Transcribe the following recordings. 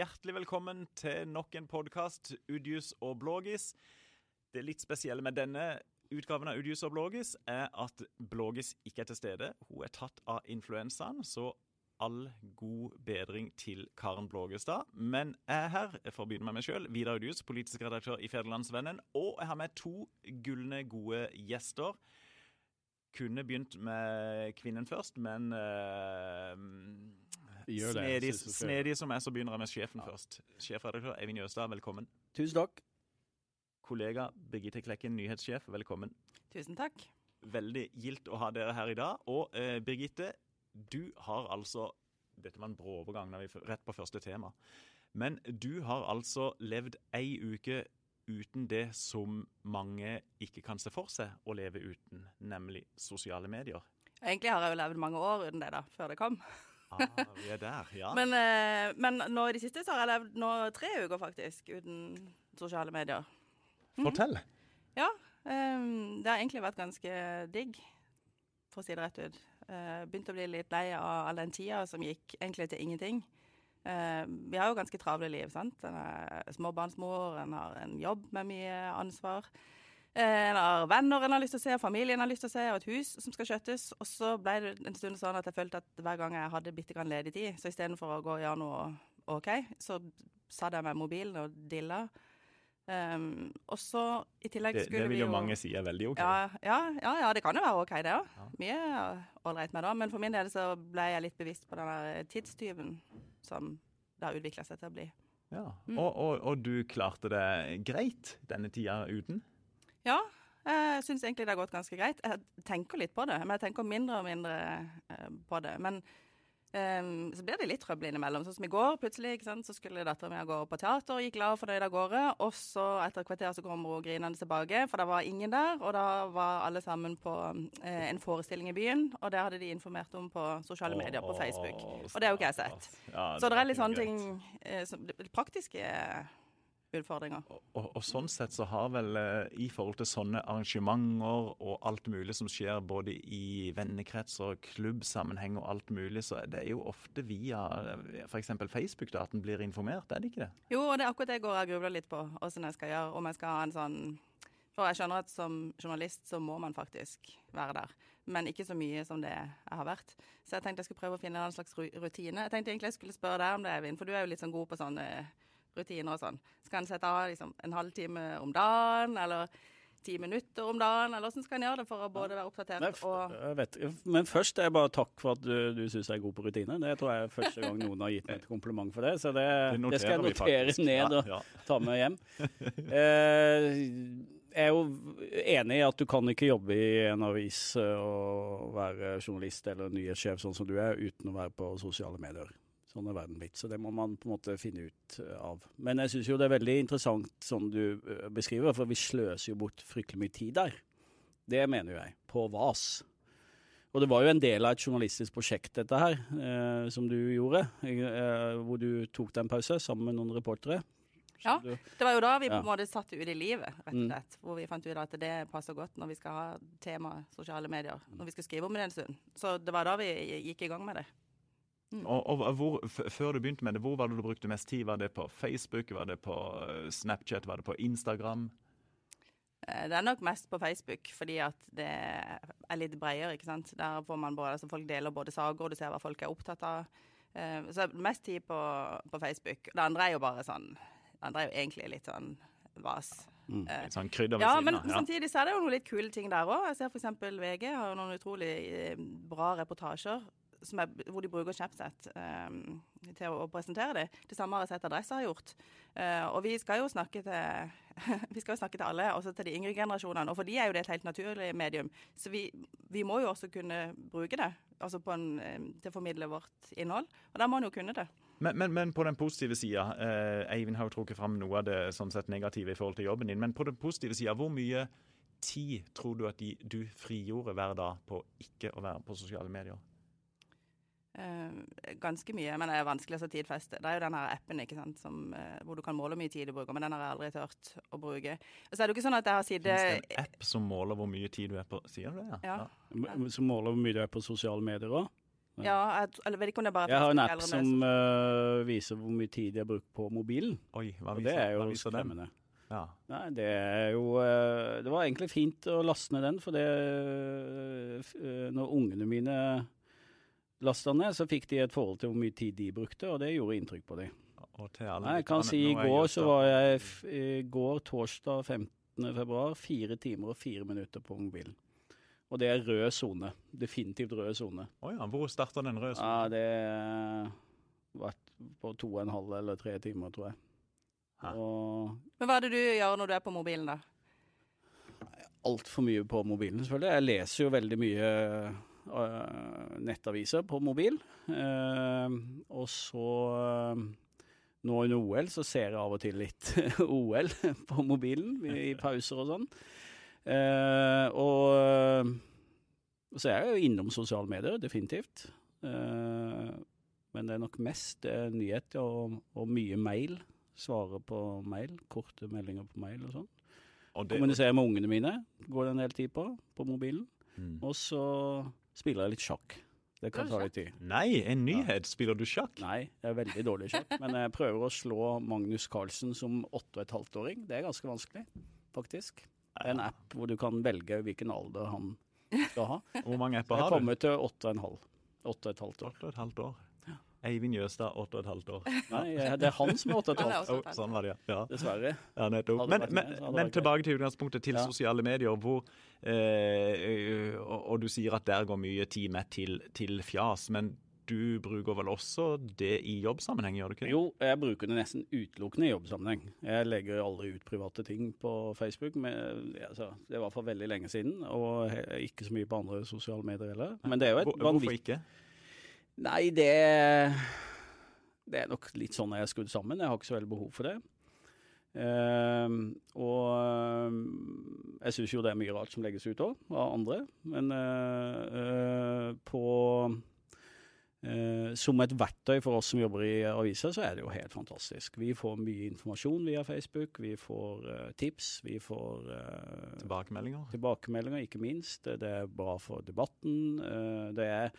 hjertelig velkommen til nok en podkast, Udius og Blågis. Det litt spesielle med denne utgaven av Udius og Blågis er at Blågis ikke er til stede. Hun er tatt av influensaen, så all god bedring til Karen Blågestad. Men jeg er her for å begynne med meg sjøl, Vidar Udius, politisk redaktør i Federlandsvennen. Og jeg har med to gulne, gode gjester. Kunne begynt med kvinnen først, men det, snedig, snedig som er, så begynner jeg med sjefen først. Sjefredaktør Eivind Jøstad, velkommen. Tusen takk. Kollega Birgitte Klekken, nyhetssjef, velkommen. Tusen takk. Veldig gildt å ha dere her i dag. Og eh, Birgitte, du har altså Dette var en brå overgang, er rett på første tema. Men du har altså levd ei uke uten det som mange ikke kan se for seg å leve uten, nemlig sosiale medier. Egentlig har jeg jo levd mange år uten det, da, før det kom. Ah, vi er der, ja. Men, eh, men nå i det siste så har jeg levd nå tre uker, faktisk, uten sosiale medier. Fortell. Ja. eh, det har egentlig vært ganske digg, for å si det rett ut. Uh, Begynte å bli litt lei av all den tida som gikk egentlig til ingenting. Eh, vi har jo ganske travle liv, sant. En er småbarnsmor, en har en jobb med mye ansvar. Eh, har venner en har lyst til å se, familien har lyst til å se, og et hus som skal skjøttes. Og så ble det en stund sånn at jeg følte at hver gang jeg hadde bitte grann ledig tid, så istedenfor å gå og gjøre noe OK, så satt jeg med mobilen og dilla. Um, og så i tillegg Det, jo det vil jo jo mange si er veldig OK. ja, ja, ja, ja, det kan jo være OK, det òg. Ja. Mye ålreit med det. Men for min del så ble jeg litt bevisst på den tidstyven som det har utvikla seg til å bli. Ja. Mm. Og, og, og du klarte det greit denne tida uten? Ja, jeg syns egentlig det har gått ganske greit. Jeg tenker litt på det, men jeg tenker mindre og mindre eh, på det. Men um, så blir det litt trøbbel innimellom. Sånn som i går, plutselig, sant? så skulle dattera mi av gårde på teater, og gikk glad og fornøyd av gårde. Og så etter et kvarter så kommer hun grinende tilbake, for det var ingen der. Og da var alle sammen på eh, en forestilling i byen, og det hadde de informert om på sosiale medier, på Facebook. Og det har jo ikke jeg sett. Ja, Så det er litt sånne greit. ting eh, som, det- Praktiske utfordringer. Og, og, og sånn sett så har vel eh, i forhold til sånne arrangementer og alt mulig som skjer både i vennekrets og klubbsammenheng og alt mulig, så er det jo ofte via f.eks. Facebook da, at en blir informert, er det ikke det? Jo, og det er akkurat det jeg går og grubler litt på, åssen jeg skal gjøre. Om jeg skal ha en sånn For jeg skjønner at som journalist så må man faktisk være der. Men ikke så mye som det jeg har vært. Så jeg tenkte jeg skulle prøve å finne en slags rutine. Jeg tenkte egentlig jeg skulle spørre deg om det, Eivind, for du er jo litt sånn god på sånne rutiner og sånn. Skal en sette av liksom, en halvtime om dagen, eller ti minutter om dagen, eller åssen skal en gjøre det for å både være oppdatert Nei, og jeg vet, men først er bare takk for at du, du syns jeg er god på rutiner. Det tror jeg er første gang noen har gitt meg et kompliment for det. Så det, det, skal jeg notere ned og ja. ta med hjem. Eh, jeg er jo enig i at du kan ikke jobbe i en avis eh, og være journalist eller nyhetssjef sånn som du er, uten å være på sosiale medier. Sånn er verden blitt. Så det må man på en måte finne ut eh, av. Men jeg syns jo det er veldig interessant sånn du eh, beskriver, for vi sløser jo bort fryktelig mye tid der. Det mener jo jeg. På VAS. Og det var jo en del av et journalistisk prosjekt, dette her, eh, som du gjorde. Eh, hvor du tok deg en pause sammen med noen reportere. Ja. Du- Det var jo da vi på en måte satte ut i livet, rett og Mm. slett. Hvor vi fant ut at det passer godt når vi skal ha tema sosiale medier. Når vi skal skrive om det en stund. Så det var da vi gikk i gang med det. Og, og hvor, f Før du begynte med det, hvor var det du brukte mest tid? Var det på Facebook, var det på eh, Snapchat, var det på Instagram? Eh, Det er nok mest på Facebook, fordi at det er litt bredere, ikke sant. Der får man både, altså folk deler både saker, og du ser hva folk er opptatt av. Eh, Så mest tid på, på Facebook. Det andre er jo bare sånn Det andre er jo egentlig litt sånn vas. Mm, Litt sånn krydder ved Ja, siden men av. Ja. samtidig så er det jo noen litt kule ting der òg. Jeg ser f.eks. VG har noen utrolig bra reportasjer er, hvor de bruker Snapchat um, til å, å presentere det. Det samme har jeg sett Adresse har gjort. Uh, og vi skal jo snakke til vi skal jo snakke til alle, også til de yngre generasjonene. Og for de er jo det et helt naturlig medium. Så vi, vi må jo også kunne bruke det altså en, eh, til å formidle vårt innhold. Og da må en jo kunne det. Men, men, men på den positive sida, eh, Eivind har jo trukket fram noe av det sånn sett negative i forhold til jobben din. Men på den positive sida, hvor mye tid tror du at de, du frigjorde hver dag på ikke å være på sosiale medier? Eh, ganske mye, men det er vanskelig å tidfeste. Det er jo den her appen ikke sant, som, eh, hvor du kan måle hvor mye tid du bruker, men den har jeg aldri turt å bruke. Og så er det jo ikke sånn at jeg har Finnes det sittet en app som måler hvor mye tid du er på Sier du det? Ja. ja. Som måler hvor mye du er på sosiale medier òg? Ja, jeg, eller vet ikke om det er bare Jeg har en app som øh, viser hvor mye tid jeg bruker på mobilen. Oi, hva Og viser, det er jo skremmende. Ja. Nei, det er jo uh, Det var egentlig fint å laste ned den, for det uh, Når ungene mine lasta ned, så fikk de et forhold til hvor mye tid de brukte, og det gjorde inntrykk på dem. Og til alle Nei, jeg kan si i går så var jeg f i går, torsdag 15. februar, fire timer og fire minutter på mobilen. Og det er rød sone. Definitivt rød sone. Å ja, hvor starter den røde Ja, det har vært på to og en halv eller tre timer, tror jeg. Og Men hva er det du gjør når du er på mobilen, da? altfor mye på mobilen, selvfølgelig. Jeg leser jo veldig mye nettaviser på mobil. Eh, og så øh, nå under OL så ser jeg av og til litt OL på mobilen i, pauser og sånn. Eh, og så er jeg jo innom sosiale medier, definitivt. Eh, men det er nok mest eh, nyheter og, og mye mail. Svare på mail, korte meldinger på mail og sånn. Kommunisere med ungene mine går det en del tid på, på mobilen. Mm. Og så spiller jeg litt sjakk. Det kan ta litt tid. Nei, en nyhet! Spiller du sjakk? Nei, jeg er veldig dårlig i sjakk, men jeg prøver å slå Magnus Carlsen som åtte og et halvt åring. Det er ganske vanskelig, faktisk. Det er en app hvor du kan velge hvilken alder han skal ha. Hvor mange apper har du? Jeg kommer til åtte og en halv. Åtte og et halvt år. Åtte og et halvt år. Eivind Jøstad, åtte og et halvt år. Nei, det er han som er åtte og et Han er halvt. også Oh, sånn var det, ja. Dessverre. ja Men, men, men tilbake til utgangspunktet, til Ja. sosiale medier. hvor eh, og, og du sier at der går mye tid med til, til fjas. Men du bruker vel også det i jobbsammenheng, gjør du ikke? Jo, jeg bruker det nesten utelukkende i jobbsammenheng. Jeg legger aldri ut private ting på Facebook. Men, altså, det var for veldig lenge siden, og ikke så mye på andre sosiale medier heller. Men det er jo et Hvor, hvorfor ikke? Nei, det Det er nok litt sånn jeg er skrudd sammen. Jeg har ikke så veldig behov for det. Uh, og uh, jeg syns jo det er mye rart som legges ut òg, av andre. Men uh, på eh, Som et verktøy for oss som jobber i aviser, så er det jo helt fantastisk. Vi får mye informasjon via Facebook, vi får tips, vi får Tilbakemeldinger? tilbakemeldinger, ikke minst. Det er bra for debatten. Det er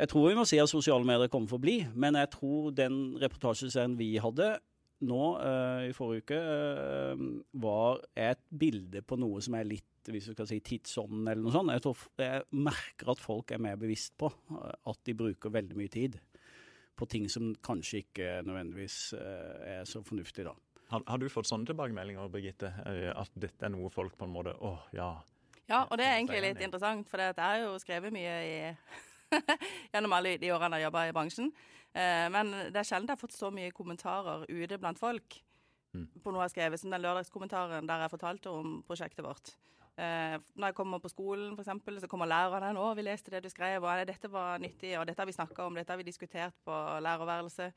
Jeg tror vi må si at sosiale medier kommer for å bli, men jeg tror den reportasjeserien vi hadde nå uh, i forrige uke, uh, var et bilde på noe som er litt hvis du skal si tidsånden eller noe sånt. Jeg, tror, jeg merker at folk er mer bevisst på eh, at de bruker veldig mye tid på ting som kanskje ikke nødvendigvis er så fornuftig, da. Har, har du fått sånne tilbakemeldinger, Birgitte? At dette er noe folk på en måte Å, ja. Ja, og det er egentlig er litt interessant, for jeg har jo skrevet mye i gjennom alle de årene jeg jobba i bransjen. Eh, men det er sjelden jeg har fått så mye kommentarer ute blant folk Mm. på noe jeg har skrevet, som den lørdagskommentaren der jeg fortalte om prosjektet vårt. Eh, når jeg kommer på skolen, eksempel, så kommer lærerne 'Å, vi leste det du skrev', og 'Dette var nyttig', og 'Dette har vi snakka om', 'Dette har vi diskutert på lærerværelset'.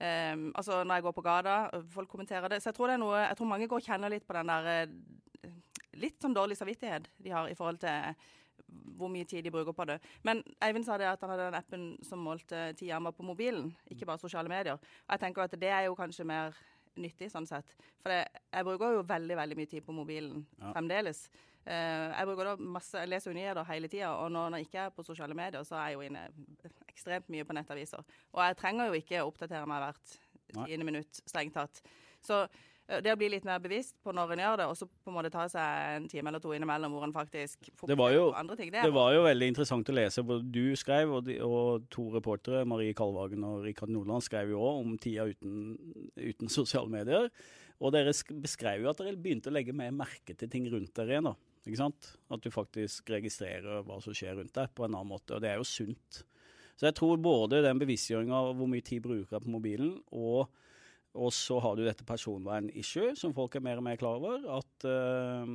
Um, altså når jeg går på gata, folk kommenterer det. Så jeg tror det noe Jeg tror mange går og kjenner litt på den der eh, Litt sånn dårlig samvittighet de har i forhold til hvor mye tid de bruker på det. Men Eivind sa det at han hadde den appen som målte tida han var på mobilen, ikke bare sosiale medier. Og jeg tenker at det er jo kanskje mer nyttig, sånn sett. For det, jeg bruker jo veldig veldig mye tid på mobilen Ja. fremdeles. Uh, jeg bruker da masse, jeg leser jo nyheter hele tida, og når når jeg ikke er på sosiale medier, så er jeg jo inne ekstremt mye på nettaviser. Og jeg trenger jo ikke å oppdatere meg hvert tiende minutt, strengt tatt. Så det å bli litt mer bevisst på når en gjør det, og så på en måte ta seg en time eller to innimellom hvor en faktisk fokuserer på andre ting. Det Det var jo veldig interessant å lese. Både du skrev, og, de, og to reportere, Marie Kalvagen og Rikard Nordland, skrev jo òg om tida uten, uten sosiale medier. Og dere beskrev jo at dere begynte å legge mer merke til ting rundt dere igjen. da. Ikke sant? At du faktisk registrerer hva som skjer rundt deg på en annen måte. Og det er jo sunt. Så jeg tror både den bevisstgjøringa av hvor mye tid bruker jeg på mobilen, og og så har du dette personvernissue, som folk er mer og mer klar over. At, uh,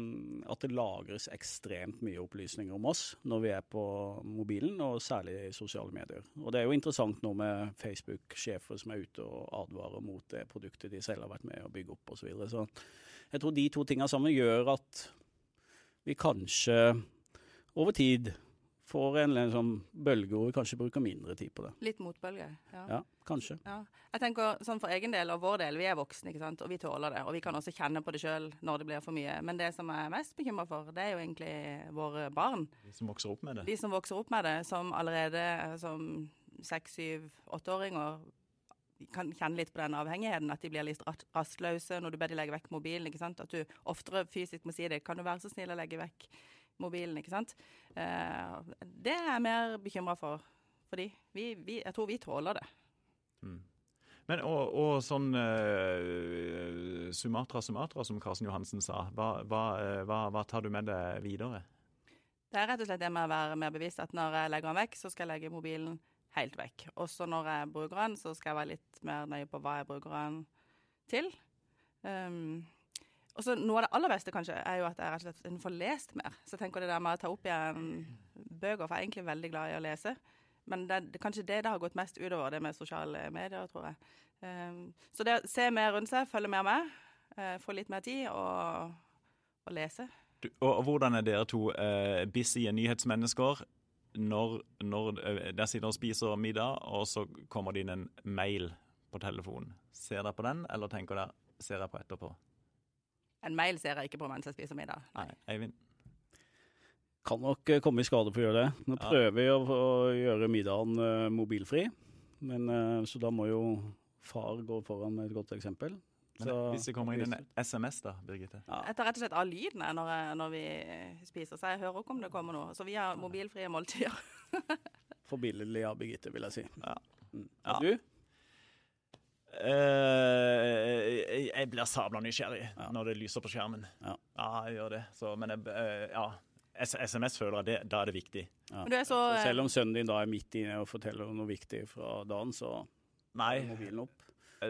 at det lagres ekstremt mye opplysninger om oss når vi er på mobilen, og særlig i sosiale medier. Og det er jo interessant nå med Facebook-sjefer som er ute og advarer mot det produktet de selv har vært med å bygge opp osv. Så, videre. så jeg tror de to tinga sammen gjør at vi kanskje over tid får en eller annen sånn bølge hvor vi kanskje bruker mindre tid på det. Litt motbølge. Ja. Ja, kanskje. Ja. Jeg tenker sånn For egen del og vår del, vi er voksne ikke sant? og vi tåler det. Og vi kan også kjenne på det sjøl når det blir for mye. Men det som jeg er mest bekymra for, det er jo egentlig våre barn. De som vokser opp med det. De som vokser opp med det, som allerede som seks, syv, åtteåringer kan kjenne litt på den avhengigheten. At de blir litt rastløse når du ber de legge vekk mobilen. ikke sant? At du oftere fysisk må si det. Kan du være så snill å legge vekk mobilen? ikke sant? Eh, det er jeg mer bekymra for. Fordi vi, vi, jeg tror vi tåler det. Mm. Men og, og sånn uh, Sumatra, Sumatra, som Karsten Johansen sa. Hva, eh, hva, hva tar du med deg videre? Det er rett og slett det med å være mer bevisst at når jeg legger den vekk, så skal jeg legge mobilen helt vekk. Også når jeg bruker den, så skal jeg være litt mer nøye på hva jeg bruker den til. Um, og så Noe av det aller beste kanskje er jo at jeg rett og slett får lest mer. Så jeg tenker det der med å ta opp igjen bøker, for jeg er egentlig veldig glad i å lese. Men det er kanskje det det har gått mest utover, det med sosiale medier, tror jeg. Um, så det å se mer rundt seg, følge mer med, uh, få litt mer tid og, og lese. Du, og, og hvordan er dere to uh, busy nyhetsmennesker når, når eh, dere sitter og spiser middag, og så kommer det inn en mail på telefonen? Ser dere på den, eller tenker dere ser jeg på etterpå? En mail ser jeg ikke på mens jeg spiser middag. Nei, Eivind? Kan nok eh, komme i skade for å gjøre det. Nå Ja. prøver vi å, å gjøre middagen uh, mobilfri, men, uh, så da må jo far gå foran med et godt eksempel. Men Så- hvis det kommer inn en SMS, da, Birgitte? Ja. Jeg tar rett og slett av lyden når, når vi spiser, så jeg hører ikke om det kommer noe. Så vi har mobilfrie måltider. Forbilledlig av Birgitte, vil jeg si. Ja. Mm. Ja. Du? Eh, jeg blir sabla nysgjerrig Ja. når det lyser på skjermen. Ja. jeg gjør det. Så, men jeg, uh, ja. SMS føler jeg det, da er det viktig. Ja. Du er så, Så eh, selv om sønnen din da er midt inne og forteller noe viktig fra dagen, så Nei, er mobilen opp.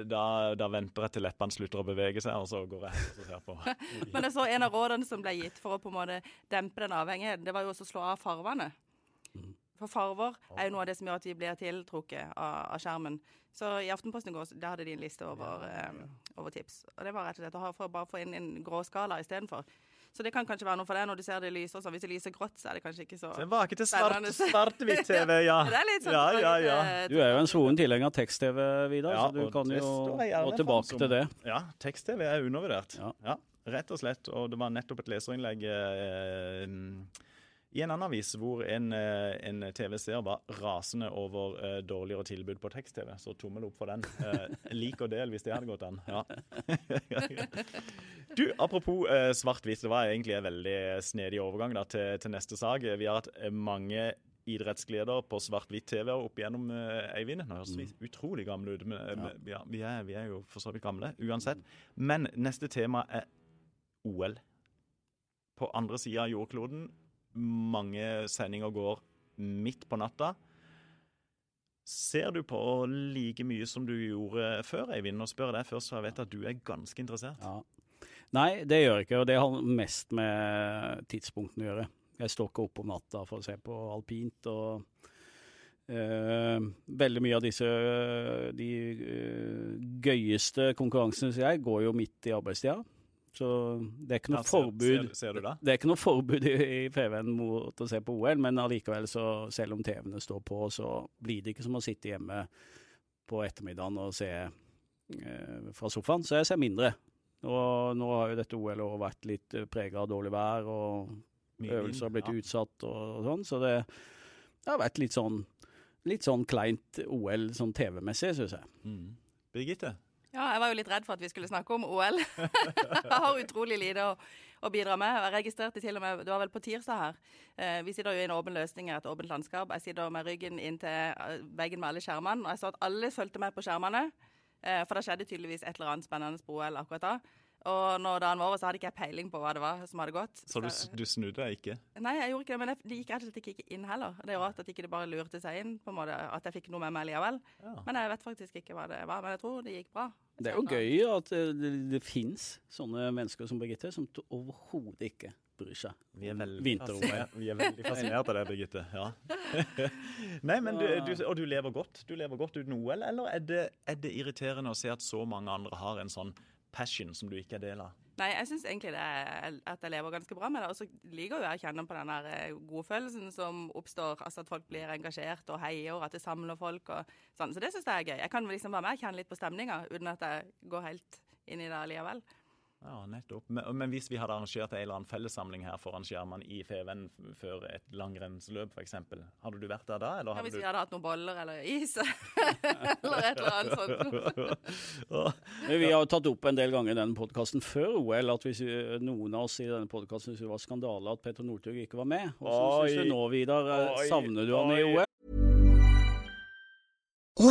da, da venter jeg til leppene slutter å bevege seg, og så går jeg og ser på. Men jeg så en av rådene som ble gitt for å på en måte dempe den avhengigheten, det var jo også å slå av farvene. For farver er jo noe av det som gjør at vi blir tiltrukket av, av skjermen. Så i Aftenposten i går, der hadde de en liste over, eh, over tips. Og det var rett og slett å for bare få inn en gråskala istedenfor. Så det kan kanskje være noe for deg når du ser det lyser sånn. Hvis det lyser grått, så er det kanskje ikke så Det var ikke til svart-hvitt-TV, ja. Det er litt sånn ja, ja, ja. Du er jo en svoren tilhenger av tekst-TV, Vidar, Ja, så du kan jo gå tilbake som- til det. Ja, tekst-TV er undervurdert. Ja. Ja, rett og slett. Og det var nettopp et leserinnlegg eh, i en annen avis hvor en, eh, en TV-seer var rasende over uh, dårligere tilbud på tekst-TV. Så tommel opp for den. Uh, lik og del hvis det hadde gått an. Ja. du, apropos uh, svart-hvitt. Det var egentlig en veldig snedig overgang da, til, til neste sak. Vi har hatt mange idrettsgleder på svart-hvitt-TV opp igjennom Eivind. Nå høres vi utrolig gamle ut, men ja. ja, vi, er, vi er jo for så vidt gamle uansett. Men neste tema er OL. På andre sida av jordkloden. Mange sendinger går midt på natta. Ser du på like mye som du gjorde før, Eivind? Og spør deg først, for jeg vet at du er ganske interessert. Ja. Nei, det gjør jeg ikke, og det har mest med tidspunktene å gjøre. Jeg står ikke opp om natta for å se på alpint, og Uh, veldig mye av disse de uh, gøyeste konkurransene sier jeg går jo midt i arbeidstida. Så det er ikke noe Ja, ser- forbud Ser, ser du det? det er ikke noe forbud i, i FVN mot å se på OL, men allikevel, så selv om TV-ene står på, så blir det ikke som å sitte hjemme på ettermiddagen og se eh, fra sofaen. Så jeg ser mindre. Og nå har jo dette OL-året vært litt uh, prega av dårlig vær, og Mye øvelser har blitt ja. utsatt og, og sånn, så det, det har vært litt sånn Litt sånn kleint OL sånn TV-messig, syns jeg. Mm. Birgitte? Ja, jeg var jo litt redd for at vi skulle snakke om OL. jeg har utrolig lite å, å bidra med. Jeg registrerte til og med, Du var vel på tirsdag her. Eh, vi sitter jo i en åpen løsning i et åpent landskap. Jeg sitter med ryggen inn til eh, veggen med alle skjermene. Og jeg så at alle fulgte med på skjermene. Eh, for det skjedde tydeligvis et eller annet spennende på OL akkurat da. Og når dagen var over, så hadde ikke jeg peiling på hva det var som hadde gått. Så du, du snudde deg ikke? Nei, jeg gjorde ikke det, men jeg- det gikk rett og slett ikke inn heller. Det er rart at ikke det bare lurte seg inn, på en måte, at jeg fikk noe med meg likevel. Ja. Men jeg vet faktisk ikke hva det var. Men jeg tror det gikk bra. Det er jo gøy at det, det, det fins sånne mennesker som Birgitte, som overhodet ikke bryr seg. Vi er veldig, vi er veldig fascinert av det, Birgitte. Ja. Nei, men du, du, Og du lever godt Du lever godt uten OL, eller er det, er det irriterende å se at så mange andre har en sånn passion som du ikke er del av? Nei, jeg syns egentlig er at jeg lever ganske bra med det. Og så liker jo jeg å kjenne på den der eh, godfølelsen som oppstår. Altså at folk blir engasjert og heier, og at det samler folk og sånn. Så det syns jeg er gøy. Jeg kan liksom være med og kjenne litt på stemninga uten at jeg går helt inn i det allikevel. Ja, nettopp. Men, men, hvis vi hadde arrangert en eller annen fellessamling her foran skjermene i Feven før et langrennsløp f.eks., hadde du vært der da? ja, Hvis vi hadde hatt noen boller eller is eller et eller annet sånt. vi har tatt opp en del ganger i denne podkasten før OL at hvis noen av oss i denne podkasten syntes det var skandale at Petter Northug ikke var med. Hvordan syns du nå, Vidar? Savner du han i OL?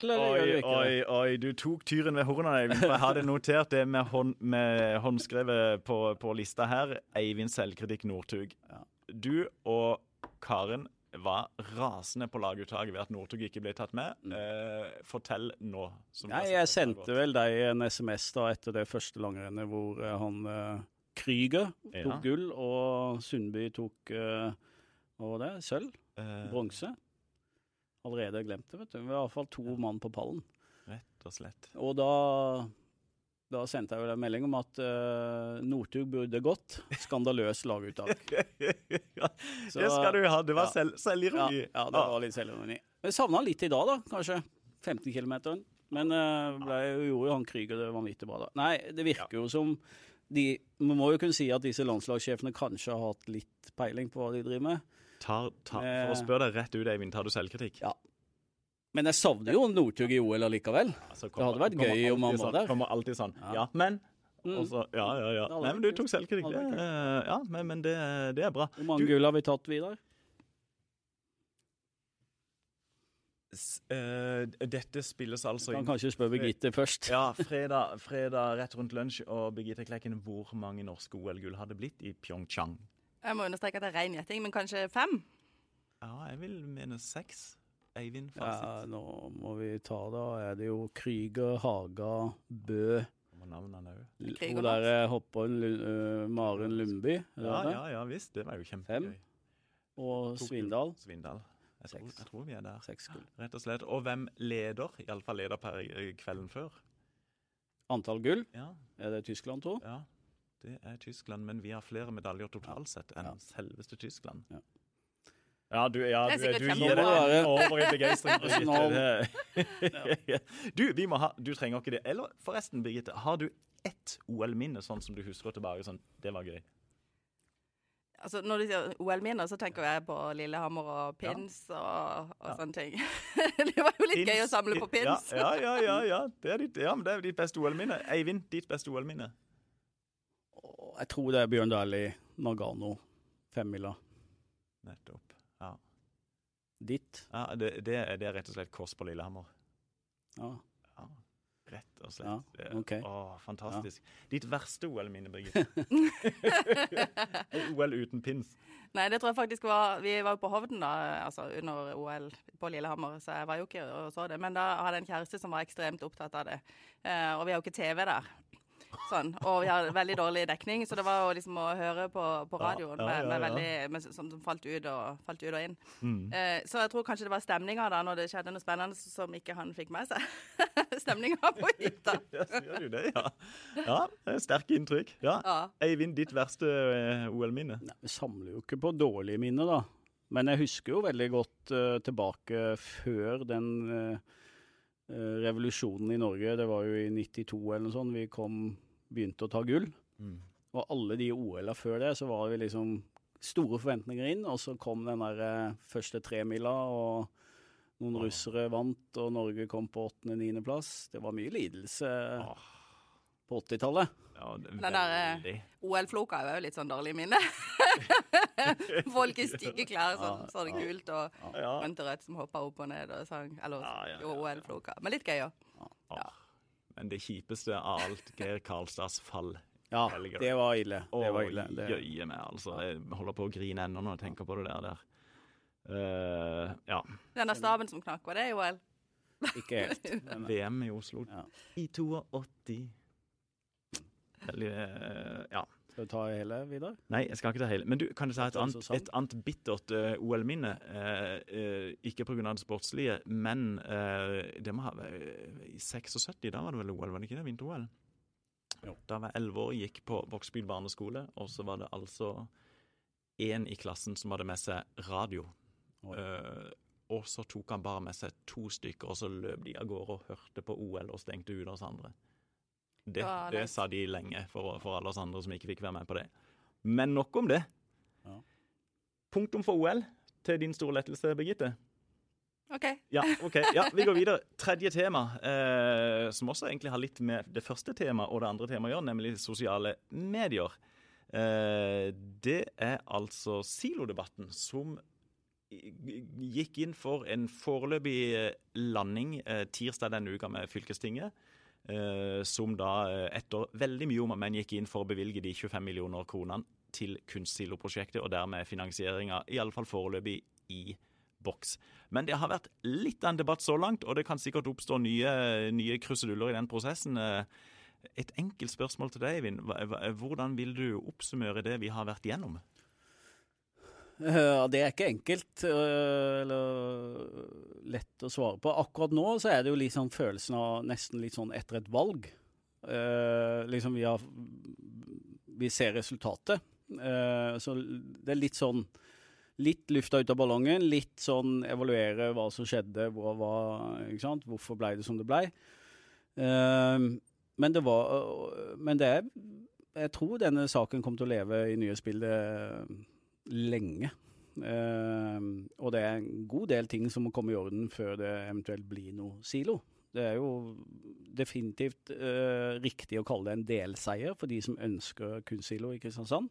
Oi, oi, oi, du tok tyren ved hornene. Jeg hadde notert det med, hånd, med håndskrevet på, på, lista her. Eivind Selvkritikk Northug. Du og Karen var rasende på laguttaket ved at Northug ikke ble tatt med. Mm. Eh, fortell nå. Nei, jeg sendte vel deg en SMS da etter det første langrennet hvor uh, han uh, Krüger tok ja. gull, og Sundby tok uh, hva var det? Sølv? Bronse? Allerede glemt det, vet du. Vi har iallfall to mann på pallen. Rett og slett. Og da, da sendte jeg jo en melding om at uh, Northug burde gått. Skandaløs laguttak. ja, Så, det skal du ha. Det var ja. selv, selvironi. Ja, ja, det var litt selvironi. Jeg savna litt i dag, da. Kanskje 15 km. Men uh, ble, gjorde jo han Krüger det vanvittig bra da. Nei, det virker jo som de, Man må jo kunne si at disse landslagssjefene kanskje har hatt litt peiling på hva de driver med. Tar, tar, for å eh. spørre deg rett ut, Eivind, tar du selvkritikk? Ja. Men jeg savner jo Northug i OL allikevel. Altså, det hadde vært gøy om han var sånn, der. Kommer alltid sånn. Ja, ja men mm. også, Ja, ja, ja. Nei, men du tok selvkritikk. Det, ja, men, men det, det, er bra. Hvor mange gull har vi tatt, Vidar? Uh, dette spilles altså Kan kanskje spørre Birgitte først. ja, fredag, fredag, rett rundt lunsj. Og Birgitte Klekken, hvor mange norske OL-gull hadde blitt i Pyeongchang? Jeg må understreke at det er ren gjetting, men kanskje fem? Ja, jeg vil mene seks. Eivind Fasit. Ja, nå må vi ta da. Er det jo Krüger, Haga, Bø. Hun der eh, hopperen uh, Maren Lundby. Ja, ja, ja visst. Det var jo kjempegøy. Fem. Og Svindal. Svindal. Jeg tror, jeg tror, vi er der. Seks gull. Rett og slett. Og hvem leder? Iallfall leder per kvelden før. Antall gull? Ja. Er det Tyskland, tro? Ja. Det er Tyskland, men vi har flere medaljer totalt sett enn ja. selveste Tyskland. Ja. Ja, du, ja, du, du gir det over i begeistring. du, vi må ha, du trenger ikke det. Eller forresten, Birgitte, har du ett OL-minne sånn som du husker tilbake? sånn, Det var gøy. Altså, Når du sier OL-minner, så tenker jeg på Lillehammer og pins ja. og, og ja. sånne ting. det var jo litt pins, gøy å samle på pins. ja, ja, ja, ja. Det er ditt, ja, men det er ditt beste OL-minne. Eivind, ditt beste OL-minne? Jeg tror det er Bjørn Dæhlie, Nagano, femmila. Nettopp. Ja. Ditt? Ja, det, det, er, det, er, rett og slett kors på Lillehammer. Ja. ja. Rett og slett. Ja, okay. Å, fantastisk. Ja. Ditt verste OL-minne, Birgitte? OL uten pins. Nei, det tror jeg faktisk var Vi var jo på Hovden da, altså under OL på Lillehammer, så jeg var jo ikke og så det. Men da hadde jeg en kjæreste som var ekstremt opptatt av det. Eh, og vi har jo ikke TV der. Sånn. Og vi har veldig dårlig dekning, så det var jo liksom å høre på, på radioen ja, ja, ja, med, veldig, med, som, som falt, ut og, falt ut og inn. Mm. Eh, så jeg tror kanskje det var stemninga da, når det skjedde noe spennende som ikke han fikk med seg. stemninga på hytta. ja, sier du det, ja. Ja, Sterke inntrykk. Ja. Eivind, ditt verste uh, OL-minne? Vi samler jo ikke på dårlige minner, da. Men jeg husker jo veldig godt uh, tilbake før den uh, Eh, revolusjonen i Norge, det var jo i 92 eller noe sånt, vi kom, begynte å ta gull. Mm. Og alle de OL-a før det, så var det liksom store forventninger inn. Og så kom den der eh, første tremila, og noen oh. russere vant, og Norge kom på åttende-niendeplass. Det var mye lidelse oh. På 80-tallet. Ja, Den der eh, OL-floka er jo litt sånn dårlig minne. Folk i stygge klær, sånn, sånn gult og grønt og rødt som hoppa opp og ned og sang. Eller ja, OL-floka. Men litt gøy òg. Ja. Men det kjipeste av alt, Geir Karlstads fall. Ja, det var ille. Det var ille. Det, jøye meg, altså. Jeg holder på å grine ennå når jeg tenker på det der. der. Uh, ja. Denne staven som knakk, var det OL? ikke helt. VM i Oslo Ja. i 82. Veldig eh, Ja. skal du ta hele videre? Nei, jeg skal ikke ta hele. Men du, kan jeg si et annet, et annet bittert uh, OL-minne? Uh, ikke pga. det sportslige, men eh, det må ha vært i 76, da var det vel OL, var det ikke det? Vinter-OL? Da var jeg elleve år, gikk på Vågsbygd barneskole, og så var det altså én i klassen som hadde med seg radio. Eh, og så tok han bare med seg to stykker, og så løp de av gårde og hørte på OL og stengte ute oss andre. Det, det sa de lenge for, for alle oss andre som ikke fikk være med på det. Men nok om det. Ja. Punktum for OL til din store lettelse, Birgitte. OK. Ja, ok. Ja, vi går videre. Tredje tema, eh, som også egentlig har litt med det første temaet og det andre temaet å gjøre, nemlig sosiale medier. Eh, det er altså silodebatten som gikk inn for en foreløpig eh, landing eh, tirsdag denne uka med fylkestinget. Eh, som da eh, etter veldig mye om og men gikk inn for å bevilge de 25 millioner kronene til kunstsiloprosjektet, og dermed finansieringa, iallfall foreløpig, i boks. Men det har vært litt av en debatt så langt, og det kan sikkert oppstå nye, nye kruseduller i den prosessen. Eh, Et enkelt spørsmål til deg, Eivind. Hvordan vil du oppsummere det vi har vært igjennom? Ja, det er ikke enkelt uh, eller lett å svare på. Akkurat nå så er det jo sånn følelsen av nesten litt sånn etter et valg. Uh, liksom vi har Vi ser resultatet. Eh, så det er litt sånn Litt lufta ut av ballongen, litt sånn evaluere hva som skjedde, hva, hva, hvorfor ble det som det ble. Eh, men det var Men det er Jeg tror denne saken kommer til å leve i nyhetsbildet lenge. Eh, og det er en god del ting som må komme i orden før det eventuelt blir noe silo. Det er jo definitivt eh, riktig å kalle det en delseier for de som ønsker kunstsilo i Kristiansand.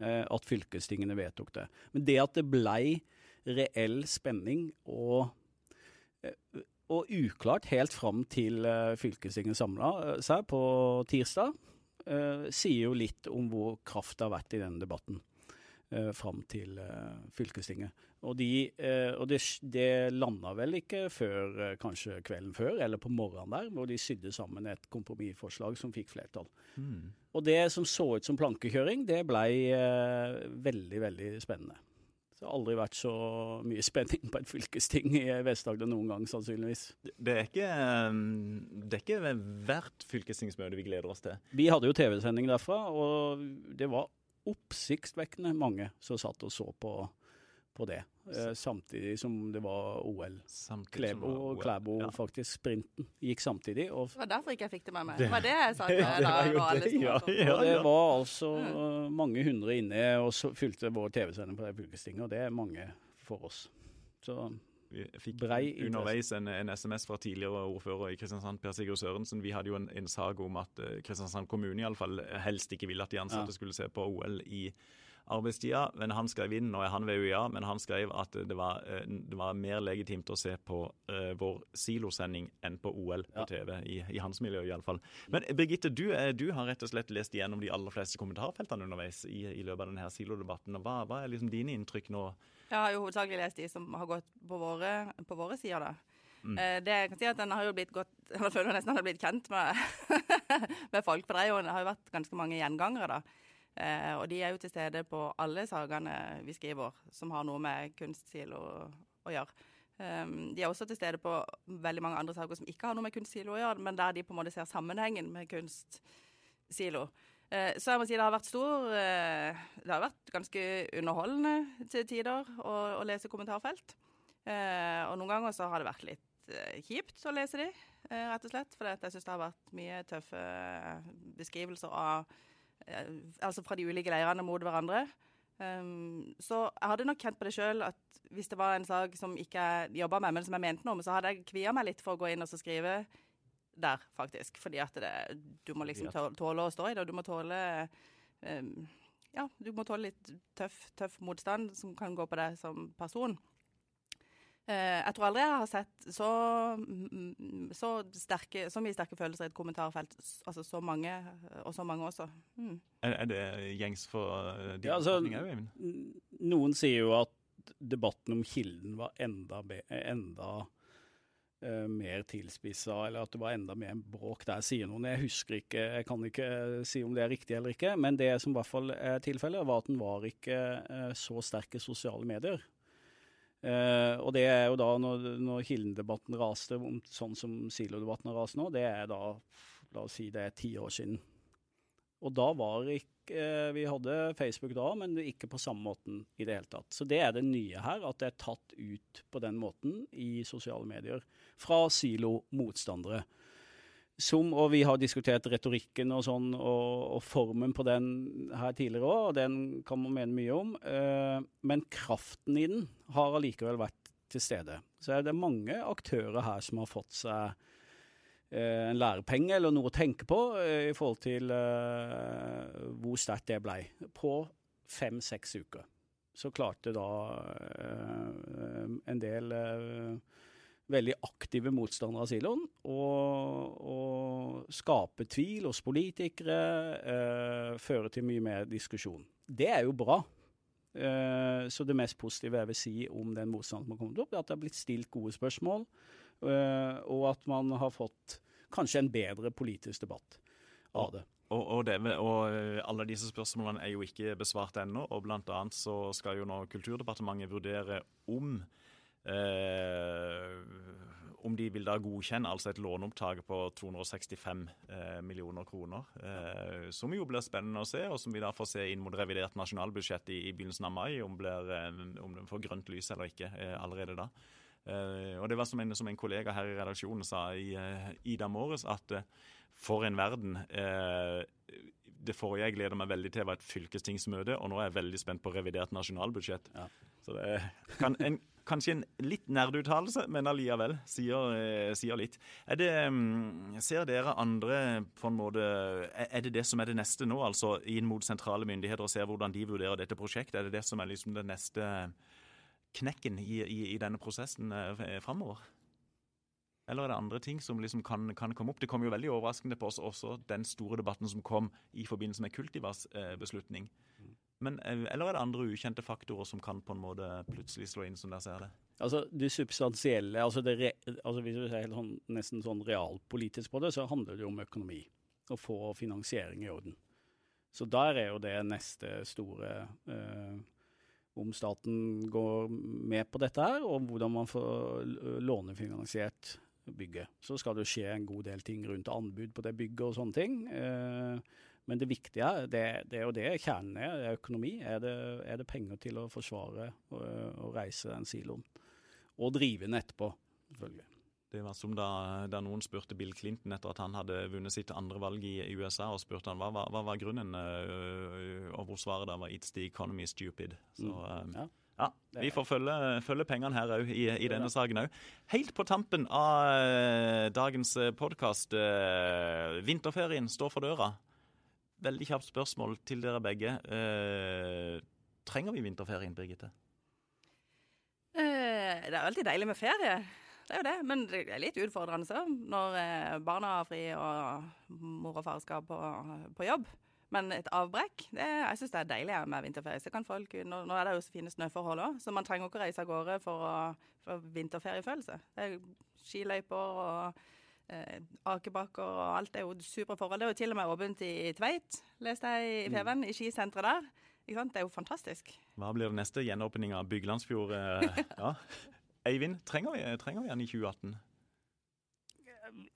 eh, at fylkestingene vedtok det. Men det at det blei reell spenning og eh, og uklart helt fram til fylkestinget samla seg på tirsdag, sier jo litt om hvor kraft det har vært i denne debatten uh, fram til eh, fylkestinget. Og, de, eh, og det, det landa vel ikke før eh, kanskje kvelden før, eller på morgenen der, hvor de sydde sammen et kompromissforslag som fikk flertall. Mm. Og det som så ut som plankekjøring, det blei eh, veldig, veldig spennende. Det har aldri vært så mye spenning på et fylkesting i Vest-Agder noen gang, sannsynligvis. Det er ikke, eh, det er ikke hvert fylkestingsmøte vi gleder oss til. Vi hadde jo TV-sending derfra, og det var oppsiktsvekkende mange som satt og så på, på det. Eh, samtidig som det var OL. Klæbo og Klæbo, Ja. faktisk. Sprinten gikk samtidig. Og, Det var derfor ikke jeg fikk det med meg. Det- Det var det jeg sa til Det det, ja, og ja. det var altså mange hundre inne og så fylte vår TV-sending på det fylkestinget, og det er mange for oss. Så fikk Brei underveis en, en SMS fra tidligere ordfører i Kristiansand, Per Sigurd Sørensen. Vi hadde jo en, en sak om at eh, Kristiansand kommune i alle fall helst ikke ville at de ansatte Ja. skulle se på OL i arbeidstida. Men han skrev inn, nå er han ved UiA, men han skrev at det var, eh, det var mer legitimt å se på uh, vår silosending enn på OL på Ja. TV, i, i hans miljø iallfall. Men Birgitte, du, du har rett og slett lest igjennom de aller fleste kommentarfeltene underveis i, i løpet av denne silodebatten. og Hva, hva er liksom dine inntrykk nå? Jeg har jo hovedsakelig lest de som har gått på våre, på våre sider, da. Mm. Eh, det jeg kan si at den har jo blitt godt Jeg føler nesten den har blitt kjent med, med folk. For det, det har jo vært ganske mange gjengangere, da. Eh, og de er jo til stede på alle sakene vi skriver som har noe med kunstsilo å, gjøre. Um, de er også til stede på veldig mange andre saker som ikke har noe med kunstsilo å gjøre, men der de på en måte ser sammenhengen med kunstsilo. Eh, så jeg må si det har vært stor eh, Det har vært ganske underholdende til tider å, å lese kommentarfelt. Eh, og noen ganger så har det vært litt kjipt å lese de, rett og slett. For jeg syns det har vært mye tøffe beskrivelser av Altså fra de ulike leirene mot hverandre. Um, så jeg hadde nok kjent på det sjøl at hvis det var en sak som ikke jeg jobba med, men som jeg mente noe om, så hadde jeg kvia meg litt for å gå inn og skrive der, faktisk. Fordi at det, du må liksom tåle å stå i det, og du må tåle um, Ja, du må tåle litt tøff, tøff motstand som kan gå på deg som person. Eh, jeg tror aldri jeg har sett så, så, sterke, så mye sterke følelser i et kommentarfelt. Altså så mange, og så mange også. Mm. Er, er, det gjengs for de ja, altså, Eivind? Noen sier jo at debatten om kilden var enda, enda uh, mer tilspissa, eller at det var enda mer bråk der, sier noen. Jeg husker ikke, jeg kan ikke si om det er riktig eller ikke, men det som i hvert fall er tilfellet, var at den var ikke uh, så sterk i sosiale medier. Uh, og det er jo da, når, når Kilden-debatten raste, sånn som Silo-debatten har rast nå, det er da, la oss si det er ti år siden. Og da var ikke uh, Vi hadde Facebook da, men ikke på samme måten i det hele tatt. Så det er det nye her, at det er tatt ut på den måten i sosiale medier fra Silo-motstandere. Som, og vi har diskutert retorikken og sånn, og, og formen på den her tidligere òg, og den kan man mene mye om. Uh, men kraften i den har allikevel vært til stede. Så er det mange aktører her som har fått seg en lærepenge eller noe å tenke på uh, i forhold til hvor sterkt det blei. På fem-seks uker. Så klarte da en del veldig aktive motstandere av siloen, og skape tvil hos politikere, eh, føre til mye mer diskusjon. Det er jo bra. Eh, så det mest positive jeg vil si om den motstanden som har kommet opp, er at det har blitt stilt gode spørsmål, eh, og at man har fått kanskje en bedre politisk debatt av det. Og, og, det, og, eh, alle disse spørsmålene er jo ikke besvart ennå, og bl.a. så skal jo nå Kulturdepartementet vurdere om Eh, om de vil da godkjenne altså et låneopptak på 265 eh, millioner kroner. Eh, som jo blir spennende å se, og som vi da får se inn mot revidert nasjonalbudsjett i, i begynnelsen av mai, om, blir, eh, om det får grønt lys eller ikke eh, allerede da. Eh, og det var som en, som en, kollega her i redaksjonen sa i, Ida dag at for en verden det forrige jeg gleder meg veldig til, var et fylkestingsmøte, og nå er jeg veldig spent på revidert nasjonalbudsjett. Ja. Så det kan en Kanskje en litt nerduttalelse, men allikevel sier, eh, sier, litt. Det, mm, ser dere andre på en måte Er det det som er det neste nå, altså inn mot sentrale myndigheter og ser hvordan de vurderer dette prosjektet? Er det det som er liksom det neste knekken i, i, i denne prosessen eh, framover? Eller er det andre ting som liksom kan, kan, komme opp? Det kom jo veldig overraskende på oss også den store debatten som kom i forbindelse med Kultivas eh, beslutning. Men, eh, eller er det andre ukjente faktorer som kan på en måte plutselig slå inn, som dere ser det? Altså Det substansielle, altså, det re, altså hvis du ser helt sånn, nesten sånn realpolitisk på det, så handler det jo om økonomi. Å få finansiering i orden. Så der er jo det neste store eh, Om staten går med på dette her, og hvordan man får lånefinansiert bygget. Så skal det skje en god del ting rundt anbud på det bygget og sånne ting. Eh, men det viktige det, det er jo det kjernen er, det er økonomi. Er det, er det, penger til å forsvare og, og reise den siloen? Og drive den etterpå, selvfølgelig. Det var som da, da, noen spurte Bill Clinton etter at han hadde vunnet sitt andre valg i, i USA, og spurte han hva, hva, hva var grunnen, øh, og hvor svaret da var 'It's the economy stupid'. Så mm. ja. ja. Vi får følge, følge pengene her òg, i, i, denne saken òg. Helt på tampen av uh, dagens podkast. Vinterferien står for døra veldig kjapt spørsmål til dere begge. Eh, trenger vi vinterferien, Birgitte? Eh, det er alltid deilig med ferie. Det er jo det. Men det er litt utfordrende så, når eh, barna har fri og mor og far skal på, på jobb. Men et avbrekk det, Jeg syns det er deilig med vinterferie. Så kan folk, nå, nå er det jo så fine snøforhold òg, så man trenger ikke å reise av gårde for, å, for vinterferiefølelse. Det er skiløyper og eh, akebakker og alt er jo supre forhold. Det er jo til og med åpent i Tveit, leste jeg i Feven, mm. i skisenteret der. Det er jo fantastisk. Hva blir det neste gjenåpning av Byglandsfjord? Eh, ja. Eivind, trenger vi, trenger vi han i 2018?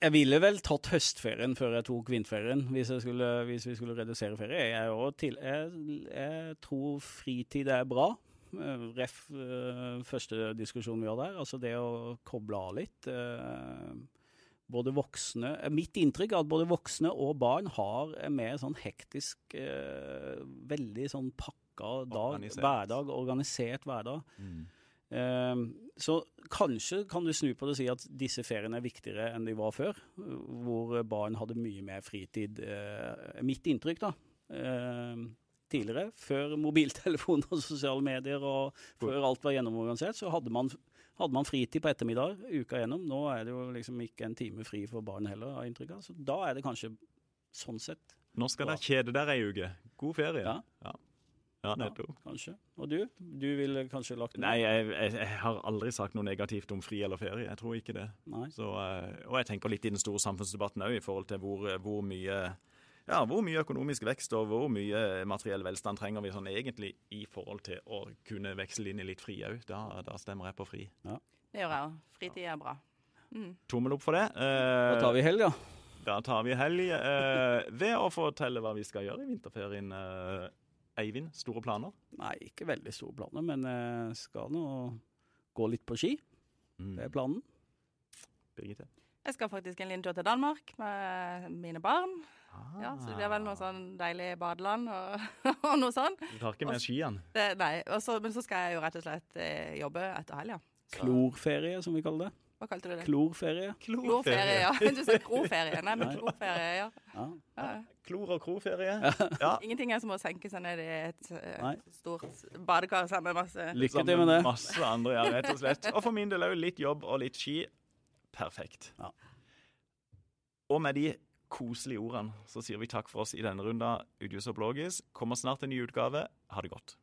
Jeg ville vel tatt høstferien før jeg tok vinterferien, hvis, skulle, hvis vi skulle redusere ferie. Jeg, til, jeg, jeg, tror fritid er bra. Eh, ref eh, første diskusjon vi hadde her, altså det å koble av litt. Uh, både voksne eh, Mitt inntrykk er at både voksne og barn har en mer sånn hektisk, eh, veldig sånn pakka dag, organisert. hverdag, organisert hverdag. Mm. Eh, så kanskje kan du snu på det og si at disse feriene er viktigere enn de var før, hvor barn hadde mye mer fritid. Eh, mitt inntrykk, da. Eh, tidligere, før mobiltelefoner og sosiale medier og før alt var gjennomorganisert, så hadde man hadde man fritid på ettermiddag uka gjennom. Nå er det jo liksom ikke en time fri for barn heller, har inntrykk av. Så da er det kanskje sånn sett Nå skal dere kjede dere ei uke. God ferie. Ja. ja. Ja, nettopp. kanskje. Og du? Du ville kanskje lagt Nei, jeg, jeg, jeg har aldri sagt noe negativt om fri eller ferie. Jeg tror ikke det. Nei. Så, eh, og jeg tenker litt i den store samfunnsdebatten òg, i forhold til hvor, hvor mye ja, hvor mye økonomisk vekst og hvor mye materiell velstand trenger vi sånn egentlig i forhold til å kunne veksle inn i litt fri òg. Da, da stemmer jeg på fri. Det gjør jeg òg. Fritid er bra. Mm. Tommel opp for det. Da Eh, tar vi helg, da. da tar vi helg. Eh, ved å fortelle hva vi skal gjøre i vinterferien. Eh, Eivind, store planer? Nei, ikke veldig store planer, men jeg skal nå gå litt på ski. Det er planen. Birgitte? Jeg skal faktisk en liten tur til Danmark med mine barn. Ja, så det blir vel noe sånn deilig badeland og, og noe sånn. Du tar ikke med skiene? Det, nei, og så- men så skal jeg jo rett og slett eh, jobbe etter helga. Klorferie, som vi kaller det. Hva kalte du det? Klorferie. Klorferie, ja. Du sa kroferie. Nei, men klorferie, ja. Ja. ja. Klor- og kroferie. Ja. Ingenting er som å senke seg ned i et Nei. stort badekar sammen med masse Lykke til med det. Masse andre, ja, rett og slett. Og for min del òg litt jobb og litt ski. Perfekt. Ja. Og med de koselige ordene så sier vi takk for oss i denne runda. Udius og Blågis kommer snart en ny utgave. Ha det godt.